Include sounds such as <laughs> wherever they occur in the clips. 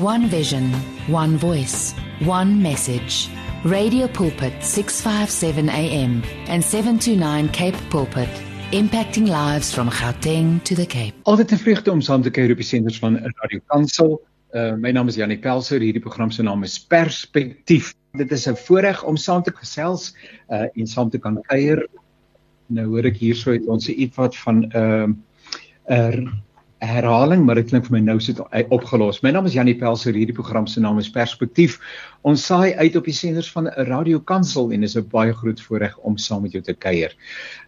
One vision, one voice, one message. Radio Pulpit 657 AM and 729 Cape Pulpit, impacting lives from Gauteng to the Cape. Altyd 'n vreugde om saam te kuier op die senders van Radio Kansel. Uh my naam is Janie Pelser, hierdie program se naam is Perspektief. Dit is 'n voorreg om saam te gesels uh en saam te kan kuier. Nou hoor ek hierso het ons iets wat van 'n uh, 'n uh, herhaling, maar dit klink vir my nou sit opgelos. My naam is Janie Pelser, hierdie program se naam is Perspektief. Ons saai uit op die senders van 'n Radio Kansel en is 'n baie groot voorreg om saam met jou te kuier.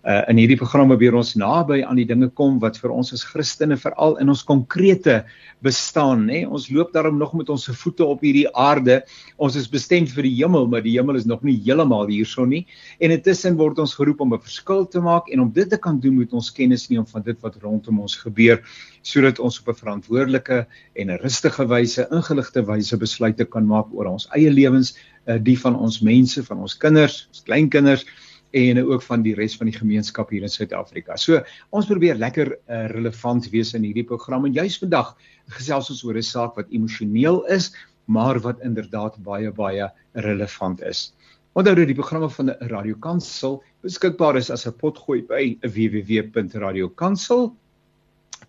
Uh in hierdie program probeer ons naby aan die dinge kom wat vir ons as Christene veral in ons konkrete bestaan, nê. Ons loop daarom nog met ons voete op hierdie aarde. Ons is bestem vir die hemel, maar die hemel is nog nie heeltemal hierson nie. En intussen word ons geroep om 'n verskil te maak en om dit te kan doen moet ons kennis neem van dit wat rondom ons gebeur sodat ons op 'n verantwoordelike en 'n rustige wyse, ingeligte wyse besluite kan maak oor ons eie lewens, uh, die van ons mense, van ons kinders, ons kleinkinders en ook van die res van die gemeenskap hier in Suid-Afrika. So, ons probeer lekker uh, relevant wees in hierdie program en juis vandag gesels ons oor 'n saak wat emosioneel is, maar wat inderdaad baie baie relevant is. Onthou dat die programme van die Radio Kansel beskikbaar is as 'n potgooi by www.radiokansel.com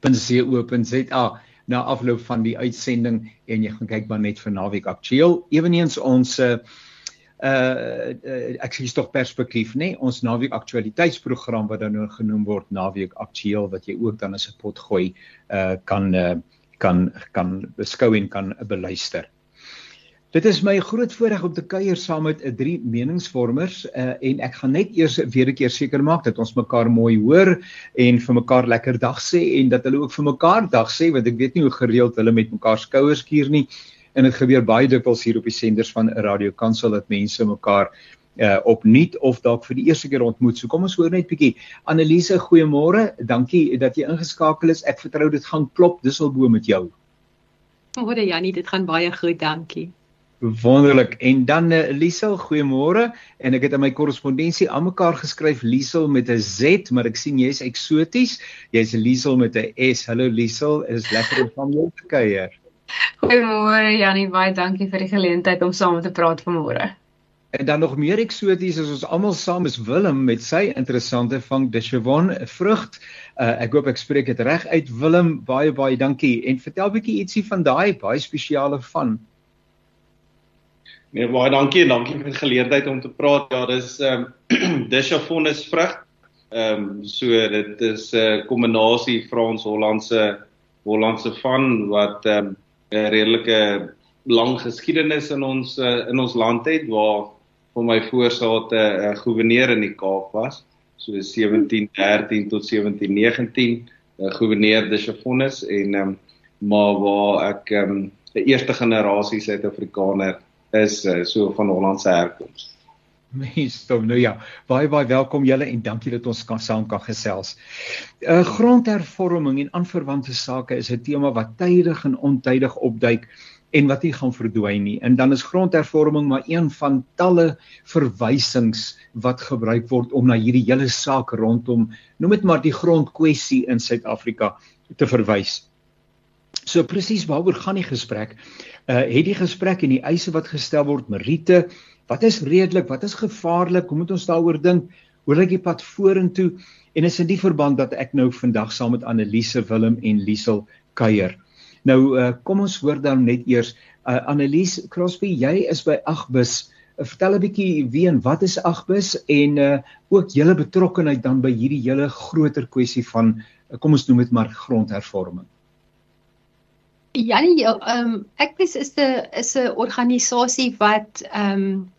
www.co.za na afloop van die uitsending en jy gaan kyk maar net vir naweek aktueel. Eweneens ons uh uh ek sê tog perspektief nê nee? ons naweek aktualiteitsprogram wat dan nou genoem word naweek aktueel wat jy ook dan as 'n pot gooi uh kan uh kan kan beskou en kan beluister. Dit is my groot voorreg om te kuier saam met 'n uh, drie meningsvormers uh, en ek gaan net eers weer 'n keer seker maak dat ons mekaar mooi hoor en vir mekaar lekker dag sê en dat hulle ook vir mekaar dag sê want ek weet nie hoe gereeld hulle met mekaar skouers skuur nie en dit gebeur baie dikwels hier op die senders van radio kansel dat mense mekaar uh opnuut of dalk vir die eerste keer ontmoet. So kom ons hoor net bietjie. Annelise, goeiemôre. Dankie dat jy ingeskakel is. Ek vertrou dit gaan klop. Dis al bo met jou. Môre Jannie, dit gaan baie goed, dankie. Wonderlik. En dan uh, Liesel, goeiemôre. En ek het in my korrespondensie aan mekaar geskryf Liesel met 'n Z, maar ek sien jy's eksoties. Jy's Liesel met 'n S. Hallo Liesel, is lekker om saam jou te kuier. Goeiemôre Janie, baie dankie vir die geleentheid om saam te praat vanmôre. En dan nog meer eksoties as ons almal saam is Willem met sy interessante vang de Chevon vrug. Uh, ek hoop ek spreek dit reg uit Willem. Baie baie dankie. En vertel 'n bietjie ietsie van daai baie spesiale van. Nee, baie dankie en dankie vir die geleentheid om te praat. Ja, dis ehm um, dis Chafonus vrug. Ehm um, so dit is 'n uh, kombinasie Frans-Hollandse Hollandse van wat ehm um, 'n redelike lang geskiedenis in ons uh, in ons land het waar vir my voorsaate 'n uh, goewerneur in die Kaap was. So 1713 tot 1719 'n uh, goewerneur de Chafonus en ehm um, maar waar ek ehm um, 'n eerste generasie Suid-Afrikaner is uh, so van Hollandse herkoms. Mens, dan nou ja, baie baie welkom julle en dankie dat ons kan saam kan gesels. uh, Grondhervorming en aanverwante sake is 'n tema wat tydig en ontydig opduik en wat nie gaan verdwyn nie. En dan is grondhervorming maar een van talle verwysings wat gebruik word om na hierdie hele saak rondom noem dit maar die grondkwessie in Suid-Afrika te verwys. So presies waaroor gaan die gesprek? Uh het die gesprek en die eise wat gestel word Marite wat is redelik wat is gevaarlik? Hoe moet ons daaroor dink? Hoe lyk die pad vorentoe? En is in die verband dat ek nou vandag saam met Annelise Willem en Liesel kuier. Nou uh kom ons hoor dan net eers uh Annelise Crosby jy is by Agbus. Uh, vertel 'n bietjie wie en wat is Agbus en uh ook julle betrokkeheid dan by hierdie hele groter kwessie van uh, kom ons noem dit maar grondhervorming Janie, ehm um, Ekbis is 'n is 'n organisasie wat ehm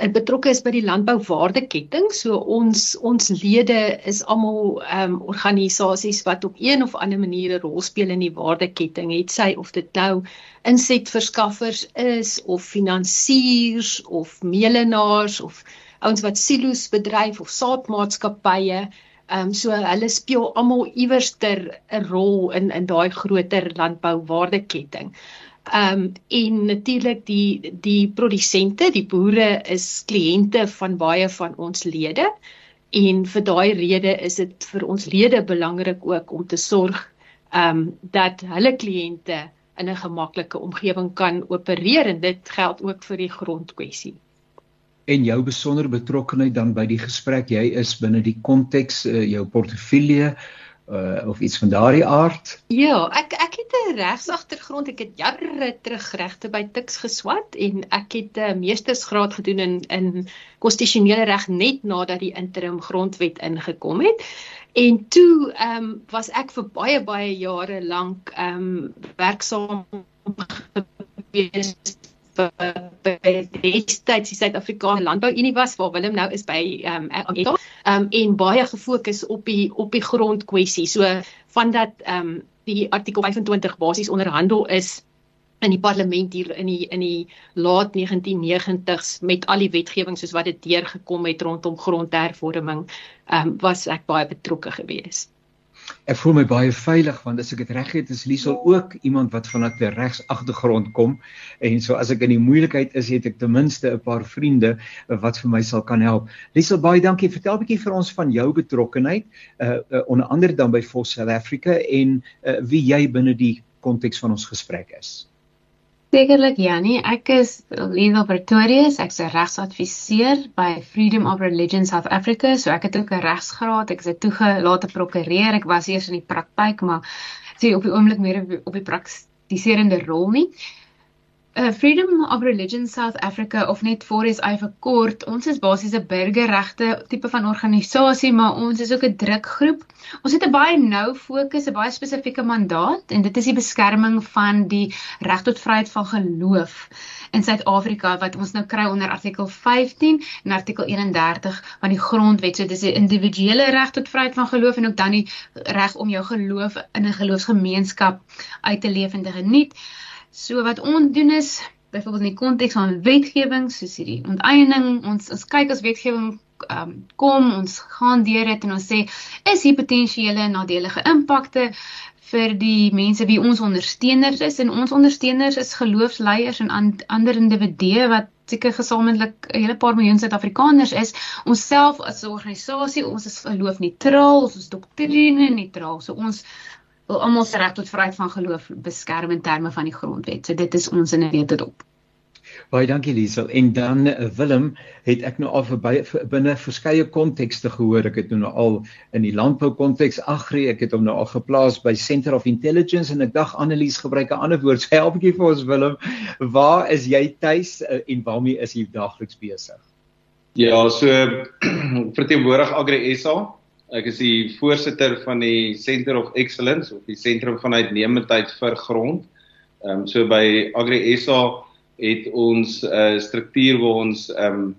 um, betrokke is by die landbouwaardeketting. So ons ons lede is almal ehm um, organisasies wat op een of ander manier 'n rol speel in die waardeketting. Het sy of dit nou insetverskaffers is of finansiers of meelenaars of ouens wat silo's bedryf of saadmaatskappye. Ehm um, so hulle speel almal iewerster 'n rol in in daai groter landbouwaardeketting. Ehm um, en natuurlik die die produsente, die boere is kliënte van baie van ons lede en vir daai rede is dit vir ons lede belangrik ook om te sorg ehm um, dat hulle kliënte in 'n gemaklike omgewing kan opereer en dit geld ook vir die grondkwessie. En jou besondere betrokkenheid dan by die gesprek, jy is binne die konteks uh, jou portefeulje uh, of iets van daardie aard? Ja, ek ek het 'n regsagtergrond. Ek het jare terug regte by Tuks geswat en ek het 'n uh, meestersgraad gedoen in in konstitusionele reg net nadat die interim grondwet ingekom het. En toe ehm um, was ek vir baie baie jare lank ehm um, werksaam gewees by destyds die Suid-Afrikaanse Landbouunie was waar Willem nou is by ehm um, um, en baie gefokus op die op die grondkwessie. So van dat ehm um, die artikel 25 basies onderhandel is in die parlement hier in die in die laat 1990s met al die wetgewing soos wat dit deurgekom het rondom grondhervorming, ehm um, was ek baie betrokke geweest ek voel my baie veilig want as ek dit reg het is Liesel ook iemand wat vanuit 'n regs agtergrond kom en so as ek in die moeilikheid is het ek ten minste 'n paar vriende wat vir my sal kan help. Liesel baie dankie. Vertel 'n bietjie vir ons van jou betrokkeheid uh, uh onder andere dan by Fos South Africa en uh, wie jy binne die konteks van ons gesprek is. Sekerlik Jannie, ek is Lena Pretorius, ek's 'n regsadviseur by Freedom of Religion South Africa, so ek het ook 'n regsgraad. Ek is 'n toegelate prokureur. Ek was eers in die praktyk, maar sê op die oomblik meer op die praktiserende rol nie uh, Freedom of Religion South Africa of net voor is ewe kort. Ons is basies 'n burgerregte tipe van organisasie, maar ons is ook 'n drukgroep. Ons het 'n baie nou fokus, 'n baie spesifieke mandaat en dit is die beskerming van die reg tot vryheid van geloof in Suid-Afrika wat ons nou kry onder artikel 15 en artikel 31 van die grondwet. So dis 'n individuele reg tot vryheid van geloof en ook dan die reg om jou geloof in 'n geloofsgemeenskap uit te leef en te geniet. So wat ons doen is byvoorbeeld in die konteks van wetgewing soos hierdie onteiening, ons ons kyk as wetgewing um, kom, ons gaan deur dit en ons sê is hier potensiële nadelige impakte vir die mense wie ons ondersteuners is en ons ondersteuners is geloofsleiers en an, ander individue wat seker gesamentlik 'n hele paar miljoen Suid-Afrikaners is. Ons self as 'n organisasie, ons is geloof neutraal, ons is doktrine neutraal. So ons wil almal se reg tot vryheid van geloof beskerm in terme van die grondwet. So dit is ons in 'n rede dop. Baie dankie Liesel. En dan uh, Willem, het ek nou al verby binne verskeie kontekste gehoor. Ek het nou al in die landbou konteks agri, ek het hom nou al geplaas by Center of Intelligence en ek dag Annelies gebruik 'n ander woord. <laughs> Sy help bietjie vir ons Willem. Waar is jy tuis uh, en waarmee is jy daagliks besig? Ja, so <clears throat> verteenwoordig Agri SA Ek is die voorsitter van die Center of Excellence of die sentrum van uitnemendheid vir grond. Ehm um, so by Agri SA het ons 'n uh, struktuur waar ons ehm um,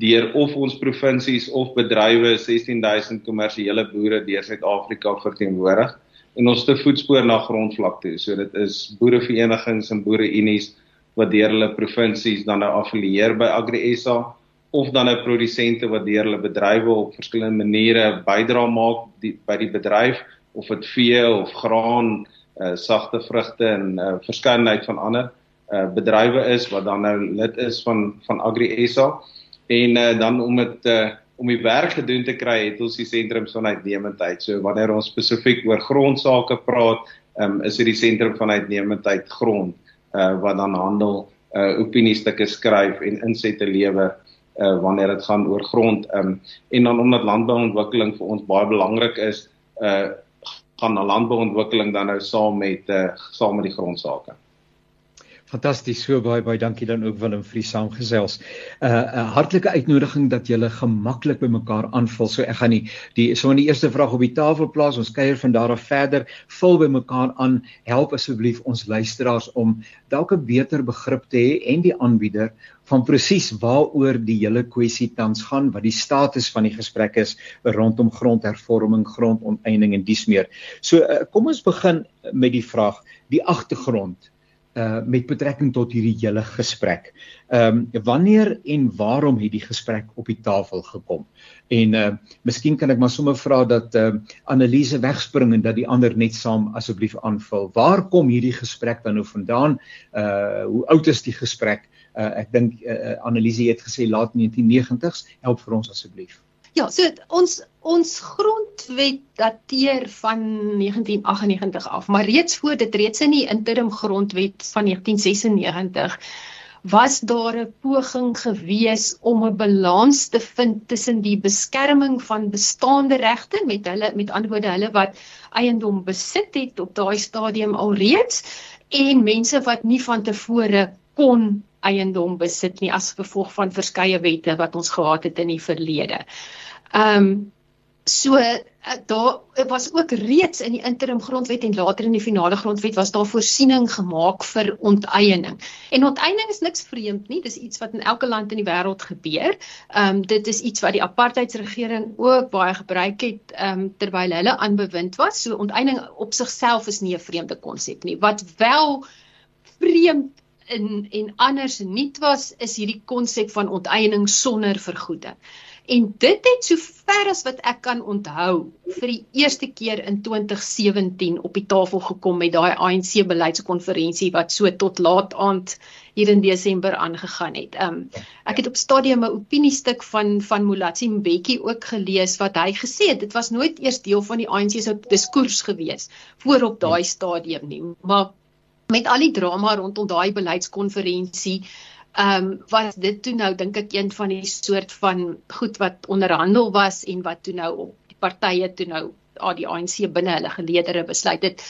deur of ons provinsies of bedrywe 16000 kommersiële boere deur Suid-Afrika verteenwoordig en ons te voetspoor na grondvlak toe. So dit is boereverenigings en boereunies wat deur hulle provinsies dan nou affilieer by Agri SA of dan 'n produsente wat deur hulle bedrywe op verskillende maniere bydra maak die, by die bedryf of dit vee of graan, uh, sagte vrugte en uh, verskeidenheid van ander uh, bedrywe is wat dan nou lid is van van Agri SA en uh, dan om dit uh, om die werk gedoen te kry het ons die sentrums van uitnemendheid. So wanneer ons spesifiek oor grondsake praat, um, is dit die sentrum van uitnemendheid grond uh, wat dan handel uh, opiniestukke skryf en insette lewer uh, wanneer dit gaan oor grond um, en dan omdat landbouontwikkeling vir ons baie belangrik is uh gaan na landbouontwikkeling dan nou saam met uh saam met die grondsake. Fantasties, so baie baie dankie dan ook Willem vir die saamgesels. 'n uh, 'n hartlike uitnodiging dat julle gemaklik by mekaar aanvul. So ek gaan die die sommer die eerste vraag op die tafel plaas. Ons kuier van daar af verder. Vul by mekaar aan. Help asseblief ons luisteraars om dalk 'n beter begrip te hê en die aanbieder van presies waaroor die hele kwessie tans gaan, wat die status van die gesprek is rondom grondhervorming, grondonteiening en dies meer. So uh, kom ons begin met die vraag, die agtergrond uh met betrekking tot hierdie hele gesprek. Ehm um, wanneer en waarom het die gesprek op die tafel gekom? En uh miskien kan ek maar sommer vra dat uh Annelise wegspring en dat die ander net saam asseblief aanvul. Waar kom hierdie gesprek dan nou vandaan? Uh hoe oud is die gesprek? uh, ek dink uh, Annelise het gesê laat 1990s help vir ons asseblief Ja, so ons ons grondwet dateer van 1998 af, maar reeds voor dit reeds in die interim grondwet van 1996 was daar 'n poging gewees om 'n balans te vind tussen die beskerming van bestaande regte met hulle met ander woorde hulle wat eiendom besit het op daai stadium alreeds en mense wat nie van tevore kon eiendom besit nie as gevolg van verskeie wette wat ons gehad het in die verlede. Ehm um, so uh, daar was ook reeds in die interim grondwet en later in die finale grondwet was daar voorsiening gemaak vir onteiening. En onteiening is niks vreemd nie, dis iets wat in elke land in die wêreld gebeur. Ehm um, dit is iets wat die apartheidsregering ook baie gebruik het ehm um, terwyl hulle aan bewind was. So onteiening op sigself is nie 'n vreemde konsep nie. Wat wel vreemd en en anders nuut was is hierdie konsep van onteiening sonder vergoeding. En dit het so ver as wat ek kan onthou vir die eerste keer in 2017 op die tafel gekom met daai ANC beleidskonferensie wat so tot laat aand hier in Desember aangegaan het. Um ek het op stadium 'n opiniestuk van van Molatsi Mbeki ook gelees wat hy gesê het dit was nooit eers deel van die ANC se diskurs gewees voor op daai stadium nie. Maar met al die drama rondom daai beleidskonferensie Ehm um, was dit toe nou dink ek een van die soort van goed wat onderhandel was en wat toe nou op die partye toe nou ah, die ANC binne hulle geleedere besluit het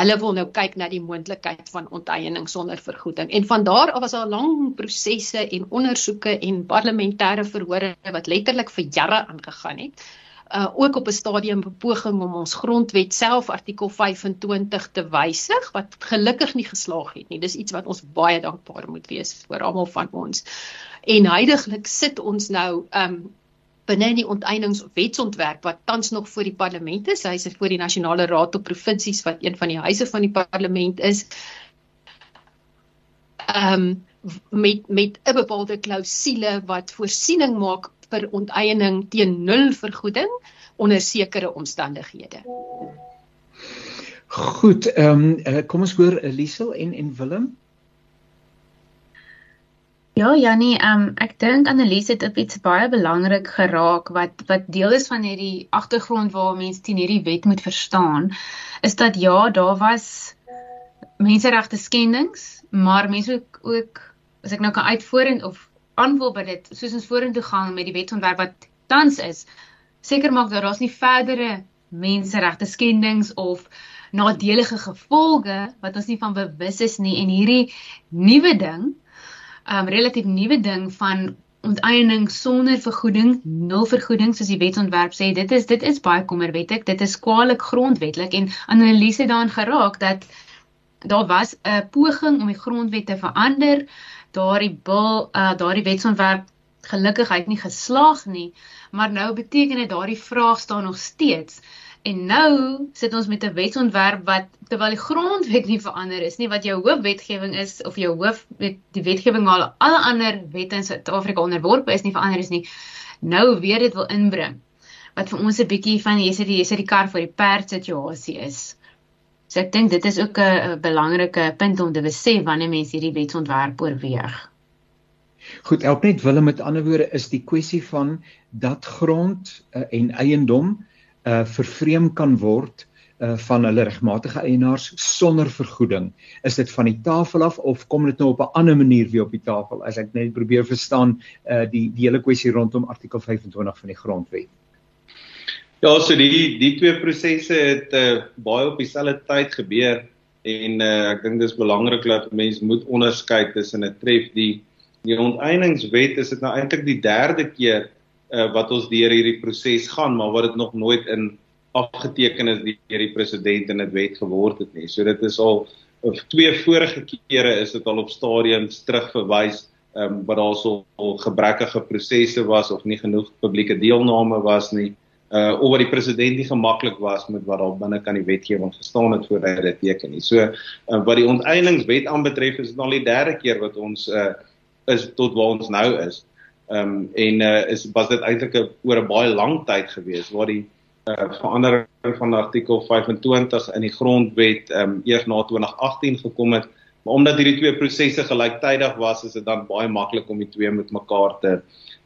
hulle wil nou kyk na die moontlikheid van onteiening sonder vergoeding. En van daar af was daar lang prosesse en ondersoeke en parlementêre verhore wat letterlik vir jare aangegaan het uh ook op 'n stadium bepoging om ons grondwet self artikel 25 te wysig wat gelukkig nie geslaag het nie. Dis iets wat ons baie dankbaar moet wees vir almal van ons. En heidaglik sit ons nou um binne die onteieningswetsontwerp wat tans nog voor die parlement is. Hy is voor die nasionale raad op provinsies wat een van die huise van die parlement is. Um met met 'n bepaalde klousule wat voorsiening maak vir onteiening teen nul vergoeding onder sekere omstandighede. Goed, ehm um, kom ons hoor Liesel en en Willem. Ja, Jannie, ehm um, ek dink Annelies het op iets baie belangrik geraak wat wat deel is van hierdie agtergrond waar mense teen hierdie wet moet verstaan, is dat ja, daar was menseregte skendings, maar mense ook, ook as ek nou kan uitvoer of aanvul by dit soos ons vorentoe gaan met die wetsontwerp wat tans is seker maak dat daar's nie verdere menseregte skendings of nadelige gevolge wat ons nie van bewus is nie. En hierdie nuwe ding um relatief nuwe ding van onteiening sonder vergoeding nul vergoeding soos die wetsontwerp sê dit is dit is baie kommerwettig dit is kwaliek grondwetlik. En analise daarin geraak dat daar was 'n poging om die grondwet te verander daardie bil uh daardie wetsontwerp gelukkig het nie geslaag nie, maar nou beteken dit daardie vraag staan nog steeds. En nou sit ons met 'n wetsontwerp wat terwyl die grondwet nie verander is nie, wat jou hoofwetgewing is of jou hoof die wetgewing waar alle ander wette in Suid-Afrika onderworpe is nie verander is nie. Nou weer dit wil inbring. Wat vir ons 'n bietjie van jy die jy sê die kar vir die perd situasie is. So ek dink dit is ook 'n belangrike punt om te besef wanneer mense hierdie wetsontwerp oorweeg. Goed, help net Willem met ander woorde is die kwessie van dat grond uh, en eiendom uh vervreem kan word uh van hulle regmatige eienaars sonder vergoeding. Is dit van die tafel af of kom dit nou op 'n ander manier weer op die tafel? As ek net probeer verstaan uh die die hele kwessie rondom artikel 25 van die grondwet. Ja, so die die twee prosesse het uh, baie op dieselfde tyd gebeur en uh, ek dink dis belangrik dat mense moet onderskei tussen 'n tref die die onteieningswet is dit nou eintlik die derde keer uh, wat ons deur hierdie proses gaan, maar wat dit nog nooit in afgeteken is deur die president en dit wet geword het nie. So dit is al of twee vorige kere is dit al op stadiums terugverwys ehm um, wat daar so gebrekkige prosesse was of nie genoeg publieke deelname was nie uh of wat die president nie gemaklik was met wat daar binne kan die wetgewing gestaan het voordat hy dit teken nie. So uh, wat die onteieningswet aanbetref is dit al die derde keer wat ons uh is tot waar ons nou is. Ehm um, en uh is was dit eintlik oor 'n baie lang tyd gewees waar die uh verandering van artikel 25 in die grondwet ehm um, eers na 2018 gekom het. Maar omdat hierdie twee prosesse gelyktydig was, is dit dan baie maklik om die twee met mekaar te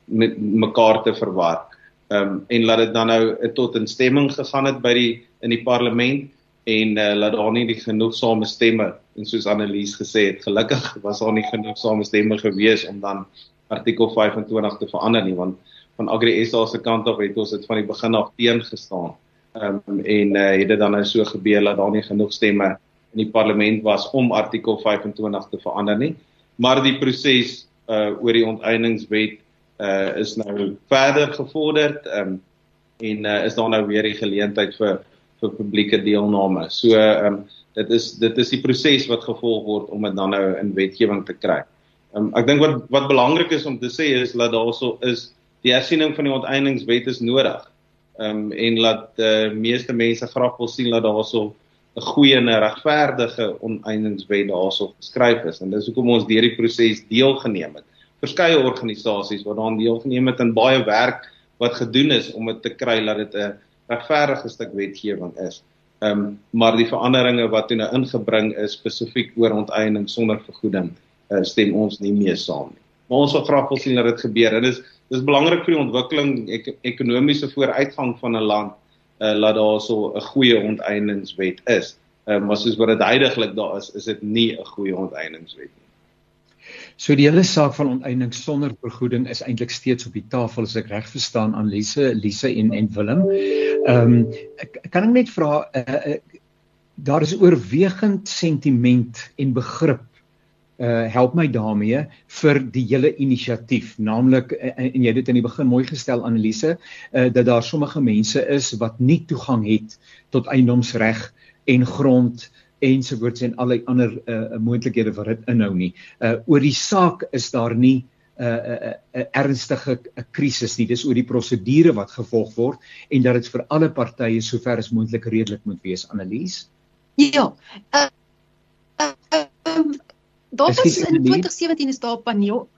met mekaar te verwar. Ehm um, en laat dit dan nou tot instemming gegaan het by die in die parlement en uh, laat daar nie die genoegsame stemme en soos Annelies gesê het gelukkig was daar nie genoegsame stemme gewees om dan artikel 25 te verander nie want van Agri SA se kant af het ons dit van die begin af teen gestaan. Ehm um, en uh, het dit dan nou so gebeur dat daar nie genoeg stemme in die parlement was om artikel 25 te verander nie. Maar die proses uh oor die onteieningswet uh is nou verder gevorderd um, en uh, is daar nou weer die geleentheid vir vir publieke deelname. So ehm um, dit is dit is die proses wat gevolg word om dit dan nou in wetgewing te kry. Ehm um, ek dink wat wat belangrik is om te sê is dat daarso is die hersiening van die onteieningswet is nodig. Ehm um, en laat die uh, meeste mense graag wil sien dat daarso 'n goeie en regverdige onteieningswet daarso geskryf is. En dis hoekom ons deur die proses deelgeneem het. Verskeie organisasies wat daaraan deelgeneem het en baie werk wat gedoen is om dit te kry dat dit 'n regverdige stuk wetgewing is. Ehm um, maar die veranderinge wat toe nou ingebring is spesifiek oor onteiening sonder vergoeding, uh, stem ons nie mee saam nie. Maar ons wil graag wil sien dat dit gebeur. Dit is dis belangrik vir die ontwikkeling ek, ekonomiese vooruitgang van 'n land uh, laat daar so 'n goeie onteieningswet is. Ehm um, maar soos wat dit heidaglik daar is, is dit nie 'n goeie onteieningswet nie. So die hele saak van onteiening sonder vergoeding is eintlik steeds op die tafel as ek reg verstaan aan Lise, Lise en en Willem. Ehm um, kan ek net vra uh, uh, daar is oorwegend sentiment en begrip uh help my daarmee vir die hele inisiatief naamlik uh, en jy het dit in die begin mooi gestel Annelise uh dat daar sommige mense is wat nie toegang het tot eiendomsreg en grond uh ensovoorts en allerlei ander uh, moontlikhede wat dit inhou nie. Uh oor die saak is daar nie 'n uh, uh, uh, ernstige krisis nie. Dis oor die prosedure wat gevolg word en dat dit vir alle partye sover as moontlik redelik moet wees, Annelies. Ja. Uh, uh, um, daar is in 2017 is daar 'n paneel.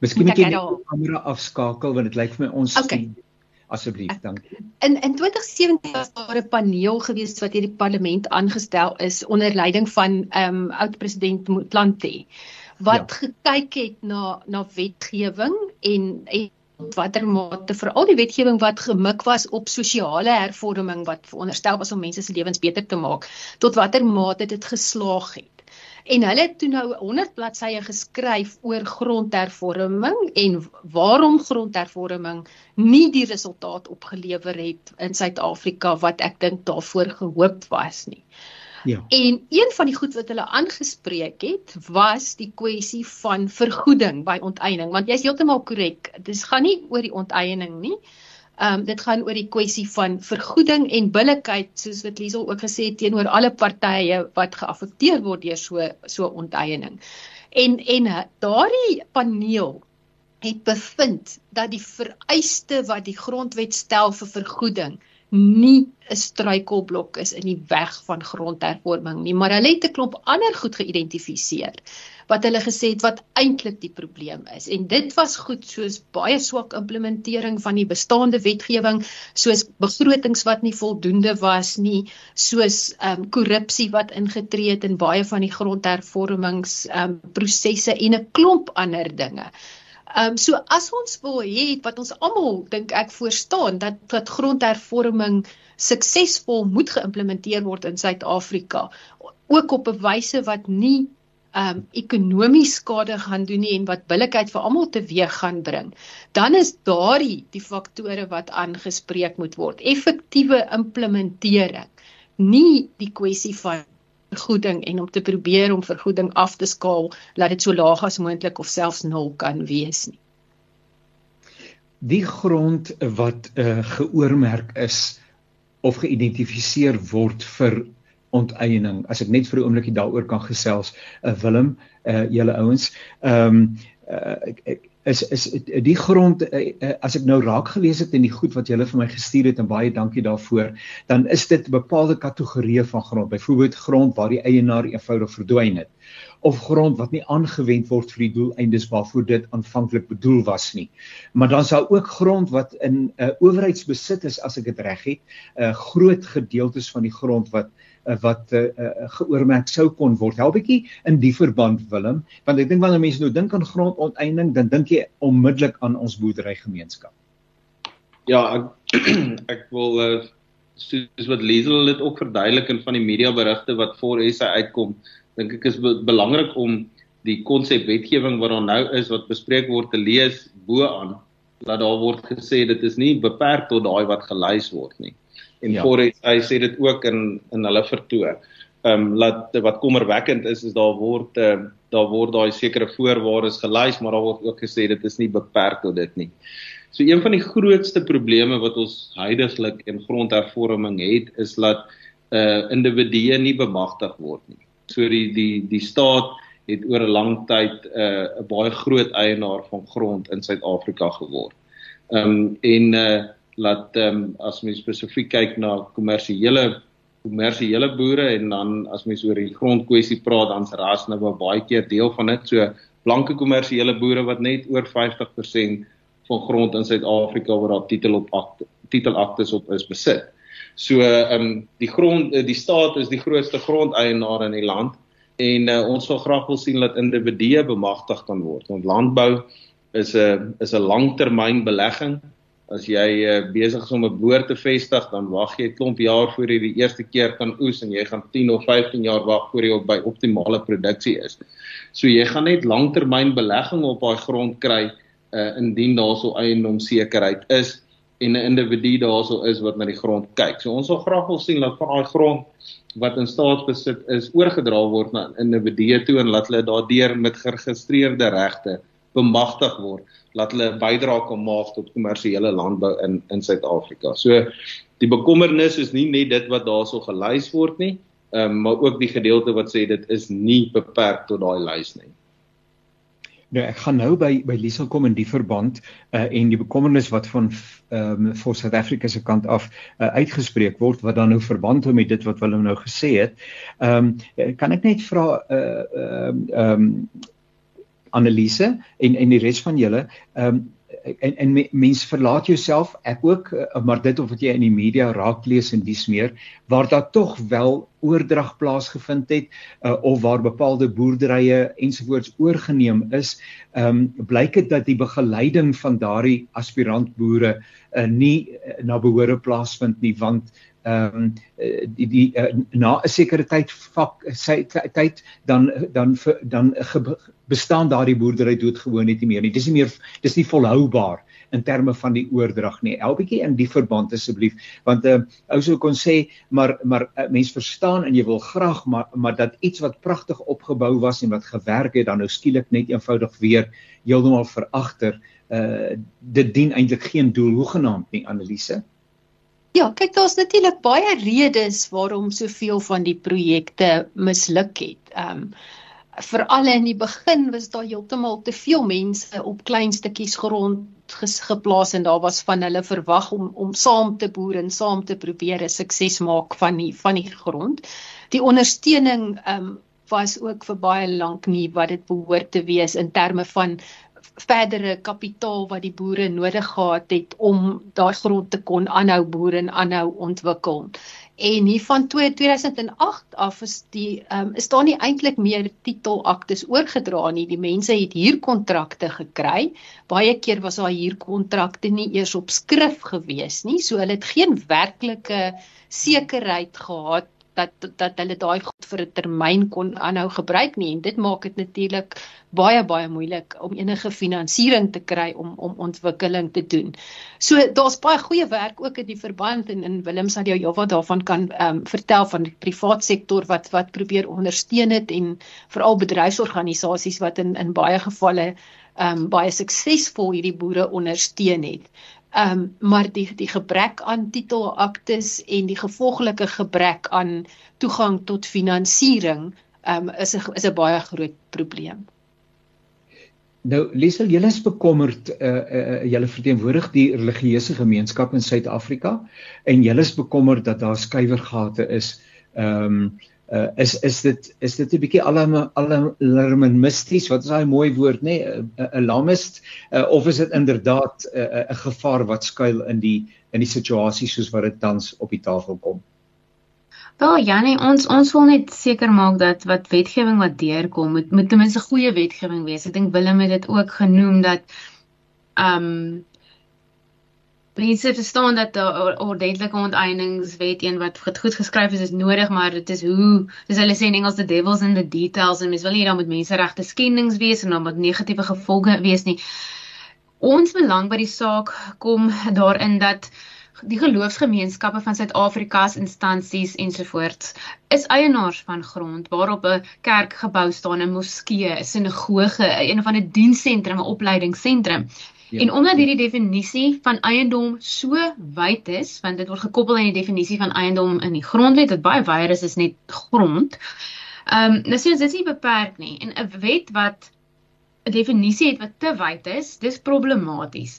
Miskien moet jy die kamera afskakel want dit lyk vir my ons okay. Asseblief dankie. In in 2017 was daar 'n paneel gewees wat deur die parlement aangestel is onder leiding van ehm um, oud president Motlanthe wat ja. gekyk het na na wetgewing en en watter mate vir al die wetgewing wat gemik was op sosiale hervorming wat veronderstel was om mense se lewens beter te maak tot watter mate dit geslaag het en hulle het toe nou 100 bladsye geskryf oor grondhervorming en waarom grondhervorming nie die resultaat opgelewer het in Suid-Afrika wat ek dink daarvoor gehoop was nie. Ja. En een van die goed wat hulle aangespreek het, was die kwessie van vergoeding by onteiening, want jy's heeltemal korrek. Dit gaan nie oor die onteiening nie. Ehm um, dit gaan oor die kwessie van vergoeding en billikheid soos wat Liesel ook gesê het teenoor alle partye wat geaffekteer word deur so so onteiening. En en daardie paneel het bevind dat die vereiste wat die grondwet stel vir vergoeding nie 'n struikelblok is in die weg van grondhervorming nie, maar hulle het 'n klomp ander goed geïdentifiseer wat hulle gesê het wat eintlik die probleem is. En dit was goed soos baie swak implementering van die bestaande wetgewing, soos begrotings wat nie voldoende was nie, soos ehm um, korrupsie wat ingetree het in baie van die grondhervormings ehm um, prosesse en 'n klomp ander dinge. Ehm um, so as ons wil hê wat ons almal dink ek verstaan dat dat grondhervorming suksesvol moet geïmplementeer word in Suid-Afrika. Ook op 'n wyse wat nie ehm um, ekonomies skade gaan doen nie en wat billikheid vir almal teweeg gaan bring. Dan is daardie die faktore wat aangespreek moet word. Effektiewe implementering. Nie die kwessie van vergoeding en om te probeer om vergoeding af te skaal laat dit so laag as moontlik of selfs nul kan wees nie. Die grond wat uh, geoormerk is of geïdentifiseer word vir onteiening. As ek net vir 'n oombliekie daaroor kan gesels, uh, Willem, uh, julle ouens, ehm um, uh, ek, ek is is die grond eh, eh, as ek nou raak gelees het in die goed wat julle vir my gestuur het en baie dankie daarvoor dan is dit bepaalde kategorieë van grond. Byvoorbeeld grond waar die eienaar eenvoudig verdwyn het of grond wat nie aangewend word vir die doeleindes waarvoor dit aanvanklik bedoel was nie. Maar dan sal ook grond wat in 'n uh, owerheidsbesit is as ek dit reg het 'n uh, groot gedeeltes van die grond wat wat uh, uh, geoormerk sou kon word. Help bietjie in die verband Willem, want ek dink wanneer mense nou dink aan grondonteiening, dan dink jy onmiddellik aan ons boerderygemeenskap. Ja, ek <clears throat> ek wil uh, soos wat Liesel dit ook verduidelik in van die media berigte wat voor SA uitkom, dink ek is be belangrik om die konsep wetgewing wat daar nou is wat bespreek word te lees bo aan dat daar word gesê dit is nie beperk tot daai wat gelys word nie. En ja. voor hy sê dit ook in in hulle vertoon. Ehm um, laat wat kommerwekkend is is daar word uh, daar word daai sekere voorwaardes gelys, maar daar word ook gesê dit is nie beperk tot dit nie. So een van die grootste probleme wat ons heidaglik in grondhervorming het is dat uh individue nie bemagtig word nie. So die die die staat het oor 'n lang tyd uh 'n baie groot eienaar van grond in Suid-Afrika geword. Ehm um, en uh laat ehm um, as mens spesifiek kyk na kommersiële kommersiële boere en dan as mens oor die grondkwessie praat dan's ras nou baie keer deel van dit. So blanke kommersiële boere wat net oor 50% van grond in Suid-Afrika waar daar titel op akte, titelaktes op is besit. So ehm um, die grond die staat is die grootste grondeienaar in die land en uh, ons wil graag wil sien dat individue bemagtig kan word. Want landbou is 'n is 'n langtermynbelegging. As jy uh, besig is om 'n boer te vestig, dan wag jy 'n klomp jaar voor jy die eerste keer kan oes en jy gaan 10 of 15 jaar wag voor jy op by optimale produksie is. So jy gaan net langtermynbelegging op daai grond kry uh, indien daarso eiendomssekerheid is en 'n individu daarso is wat na die grond kyk. So ons wil graag wil sien dat van daai grond wat in staatsbesit is oorgedra word na individue toe en laat hulle daardeur met geregistreerde regte bemagtig word, laat hulle 'n bydrae kan maak tot kommersiële landbou in in Suid-Afrika. So die bekommernis is nie net dit wat daarso gelys word nie, um, maar ook die gedeelte wat sê dit is nie beperk tot daai lys nie. Nou ek gaan nou by by Liesel kom in die verband uh, en die bekommernis wat van ehm um, vir South Africa se kant af uh, uitgespreek word wat dan nou verband hou met dit wat hulle nou gesê het. Ehm um, kan ek net vra uh ehm um, um, Annelise en en die res van julle ehm um, en en mens verlaat jouself ek ook eh, maar dit of wat jy in die media raak lees en dis meer waar daar tog wel oordrag plaasgevind het uh, of waar bepaalde boerderye ensovoorts oorgeneem is ehm um, blyk dit dat die begeleiding van daardie aspirant boere uh, nie na behoore plaasvind nie want ehm um, die die uh, na 'n sekere tyd vak sy tyd dan dan dan, dan bestaan daardie boerdery doodgewoon net nie meer nie. Dis nie meer dis nie volhoubaar in terme van die oordrag nie. Help bietjie in die verband asseblief want 'n uh, ou sou kon sê maar maar uh, mens verstaan en jy wil graag maar maar dat iets wat pragtig opgebou was en wat gewerk het dan nou skielik net eenvoudig weer heeltemal veragter. Uh dit dien eintlik geen doel hoegenaamd nie Annelise. Ja, kyk daar's natuurlik baie redes waarom soveel van die projekte misluk het. Ehm um, veral in die begin was daar heeltemal te veel mense op klein stukkies grond geplaas en daar was van hulle verwag om om saam te boer en saam te probeer 'n sukses maak van die van die grond. Die ondersteuning ehm um, was ook vir baie lank nie wat dit behoort te wees in terme van verdere kapitaal wat die boere nodig gehad het om daai grond te kon aanhou boer en aanhou ontwikkel. En hier van 2008 af is die ehm um, is daar nie eintlik meer titelaktes oorgedra nie. Die mense het huurkontrakte gekry. Baie keer was daai huurkontrakte nie eers op skrif gewees nie. So hulle het geen werklike sekerheid gehad dat dat hulle daai goed vir 'n termyn kon aanhou gebruik nie en dit maak dit natuurlik baie baie moeilik om enige finansiering te kry om om ontwikkeling te doen. So daar's baie goeie werk ook in die verband en in Willem sal jou heelwat daarvan kan ehm um, vertel van die privaat sektor wat wat probeer ondersteun het en veral bedryfsorganisasies wat in in baie gevalle ehm um, baie suksesvol hierdie boere ondersteun het. Ehm um, maar die die gebrek aan titelaktes en die gevolglike gebrek aan toegang tot finansiering ehm um, is 'n is 'n baie groot probleem. Nou Liesel, julle is bekommerd uh, uh julle verteenwoordig die religieuse gemeenskap in Suid-Afrika en julle is bekommerd dat daar skuiwergate is ehm um, uh, is is dit is dit 'n bietjie alarmisties wat is daai mooi woord nê nee? 'n alarmist? Uh, of is dit inderdaad 'n uh, 'n gevaar wat skuil in die in die situasie soos wat dit tans op die tafel kom? Wel Janie ons ons wil net seker maak dat wat wetgewing wat deurkom moet moet ten minste goeie wetgewing wees. Ek dink Willem het dit ook genoem dat ehm um, mense verstaan dat 'n ordentlike onteieningswet een wat goed, geskryf is is nodig, maar dit is hoe dis hulle sê in Engels the devil's in the details en mens wil nie dan met menseregte skendings wees en dan met negatiewe gevolge wees nie. Ons belang by die saak kom daarin dat die geloofsgemeenskappe van Suid-Afrika se instansies ensovoorts is eienaars van grond waarop 'n kerk gebou staan, 'n moskee, 'n sinagoge, een of ander dienssentrum, 'n opleidingsentrum. Ja. En omdat hierdie definisie van eiendom so wyd is, want dit word gekoppel aan die definisie van eiendom in die grondwet wat baie wyer is, is net grond. Ehm um, nou sien ons dit is nie beperk nie en 'n wet wat 'n definisie het wat te wyd is, dis problematies.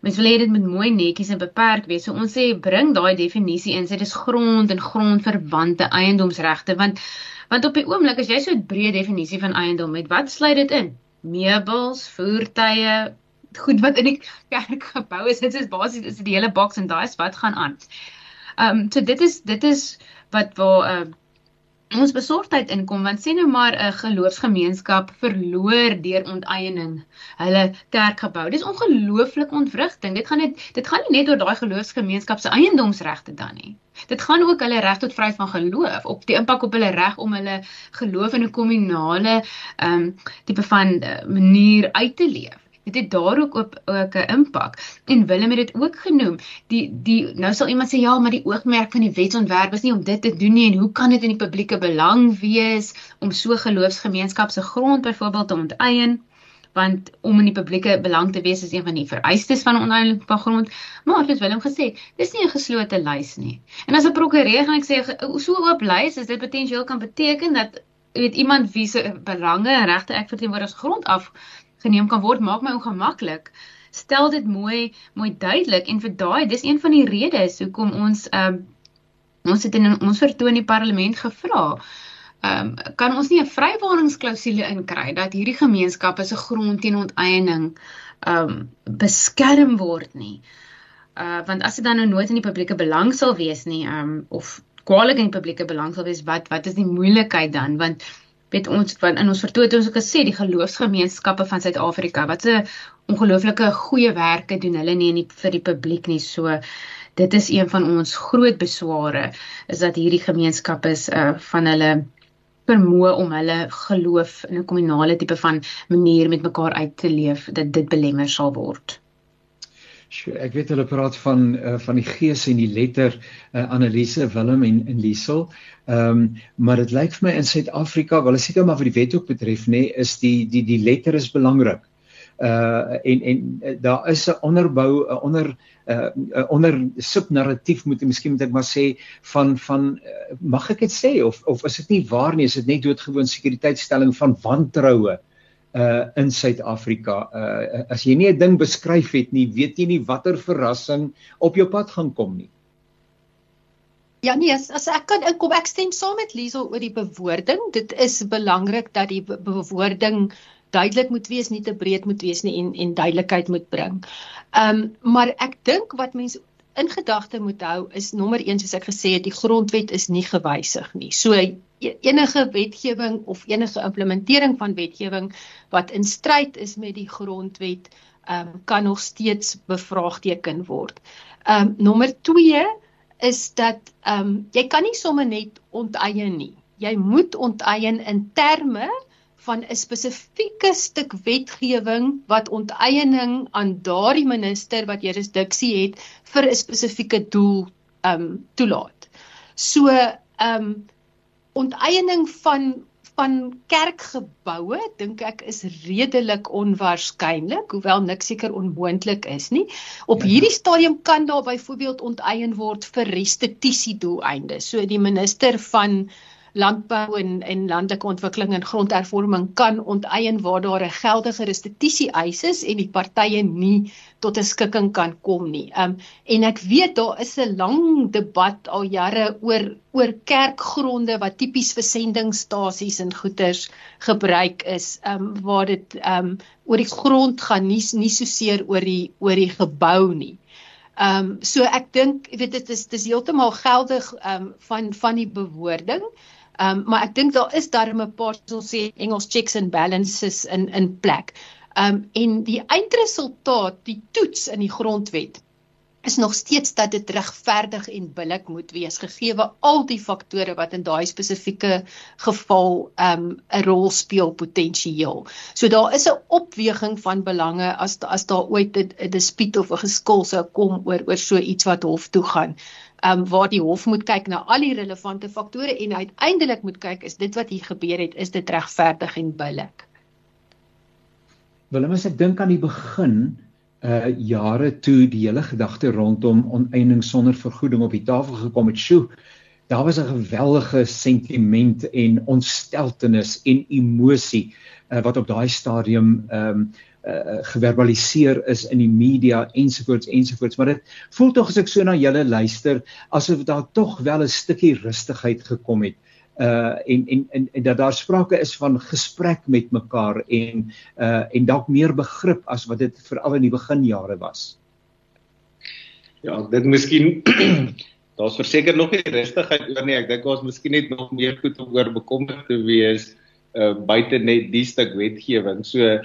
Mens wil hê dit moet mooi netjies en beperk wees. So ons sê bring daai definisie in, sê dis grond en grondverwante eiendomsregte want want op die oomblik as jy so 'n breë definisie van eiendom het, wat sluit dit in? Meubels, voertuie, goed wat in die <laughs> kerk gebou is. Dit is basies is die hele boks en daai is wat gaan aan. Ehm um, so dit is dit is wat waar ehm uh, ons besorgdheid inkom want sê nou maar 'n geloofsgemeenskap verloor deur onteiening hulle kerkgebou. Dis ongelooflik ontwrigting. Dit gaan net dit gaan nie net oor daai geloofsgemeenskap se eiendomsregte dan nie. Dit gaan ook hulle reg tot vryheid van geloof op die impak op hulle reg om hulle geloof in 'n kommunale ehm um, tipe van uh, manier uit te leef dit het daar ook op ook 'n impak. En Willem het dit ook genoem. Die die nou sal iemand sê ja maar die oogmerk van die wetsontwerp is nie om dit te doen nie en hoe kan dit in die publieke belang wees om so geloofsgemeenskap se grond byvoorbeeld te onteien? Want om in die publieke belang te wees is een van die vereistes van oneindige grond. Maar het Willem gesê dis nie 'n geslote lys nie. En as 'n prokureur gaan ek sê so oop lys is dit potensieel kan beteken dat weet iemand wie se belange en regte ek verteenwoordig as grond af geneem kan word maak my ongemaklik. Stel dit mooi mooi duidelik en vir daai dis een van die redes hoekom ons ehm um, ons het in ons vertoon die parlement gevra. Ehm um, kan ons nie 'n vrywaringsklousule inkry dat hierdie gemeenskappe se grond teen onteiening ehm um, beskerm word nie. Uh want as dit dan nou nooit in die publieke belang sal wees nie, ehm um, of kwaliek in die publieke belang sal wees, wat wat is die moeilikheid dan? Want weet ons van in ons vertoon het ons ook gesê die geloofsgemeenskappe van Suid-Afrika wat 'n ongelooflike goeie werke doen hulle nie in die, vir die publiek nie so dit is een van ons groot besware is dat hierdie gemeenskappe is uh, van hulle vermoë om hulle geloof in 'n kommunale tipe van manier met mekaar uit te leef dat dit belemmer sal word. Ek weet hulle praat van uh, van die gees en die letter uh, Annelise Willem en en Liesel. Ehm um, maar dit lyk vir my in Suid-Afrika, wel seker maar vir die wet ook betref nê, nee, is die die die letter is belangrik. Uh en en uh, daar is 'n onderbou 'n onder 'n uh, onder subnarratief moet ek miskien moet ek maar sê van van uh, mag ek dit sê of of is dit nie waar nie, is dit net doodgewoon sekuriteitstelling van wantroue uh in Suid-Afrika. Uh as jy nie 'n ding beskryf het nie, weet jy nie watter verrassing op jou pad gaan kom nie. Ja nee, as, as ek kan inkom, ek stem saam met Liesel oor die bewoording. Dit is belangrik dat die bewoording duidelik moet wees, nie te breed moet wees nie en en duidelikheid moet bring. Ehm um, maar ek dink wat mense in gedagte moet hou is nommer 1 soos ek gesê het, die grondwet is nie gewysig nie. So E-, enige wetgewing of enige implementering van wetgewing wat in stryd is met die grondwet um, kan nog steeds bevraagteken word. Ehm um, nommer 2 is dat ehm um, jy kan nie sommer net onteien nie. Jy moet onteien in terme van 'n spesifieke stuk wetgewing wat onteiening aan daardie minister wat jurisdiksie het vir 'n spesifieke doel um, toelaat. So um, onteiening van van kerkgeboue dink ek is redelik onwaarskynlik hoewel niks seker onmoontlik is nie op ja. hierdie stadium kan daar byvoorbeeld onteien word vir restituisie doeleindes so die minister van landbou en en landelike ontwikkeling en grondhervorming kan onteien waar daar 'n geldige restituisie eis is en die partye nie tot 'n skikking kan kom nie. Um en ek weet daar is 'n lang debat al jare oor oor kerkgronde wat tipies vir sendingstasies en goederes gebruik is, um waar dit um oor die grond gaan nie nie so seer oor die oor die gebou nie. Ehm um, so ek dink jy weet dit is dis heeltemal geldig ehm um, van van die bewoording. Ehm um, maar ek dink daar is darem 'n paar soos sê Engels checks and balances in in plek. Ehm um, en die eindresultaat, die toets in die grondwet is nog steeds dat dit regverdig en billik moet wees gegee al die faktore wat in daai spesifieke geval um 'n rol speel potensieel. So daar is 'n opweging van belange as as daar ooit 'n dispuut of 'n geskil sou kom oor oor so iets wat hof toe gaan. Um waar die hof moet kyk na al die relevante faktore en uiteindelik moet kyk is dit wat hier gebeur het is dit regverdig en billik. Willem as ek dink aan die begin uh jare toe die hele gedagte rondom oneindig sonder vergoeding op die tafel gekom het. Sjoe, daar was 'n geweldige sentiment en ontsteltenis en emosie uh, wat op daai stadium ehm um, uh geverbaliseer is in die media ensovoorts ensovoorts maar dit voel tog as ek so na julle luister asof daar tog wel 'n stukkie rustigheid gekom het uh en en en, en dat daar sprake is van gesprek met mekaar en uh en dalk meer begrip as wat dit veral in die beginjare was. Ja, ek dink miskien <clears throat> daar's verseker nog nie rustigheid oor nie. Ek dink ons miskien net nog meer goed om oor bekommerd te wees uh buite net die stuk wetgewing. So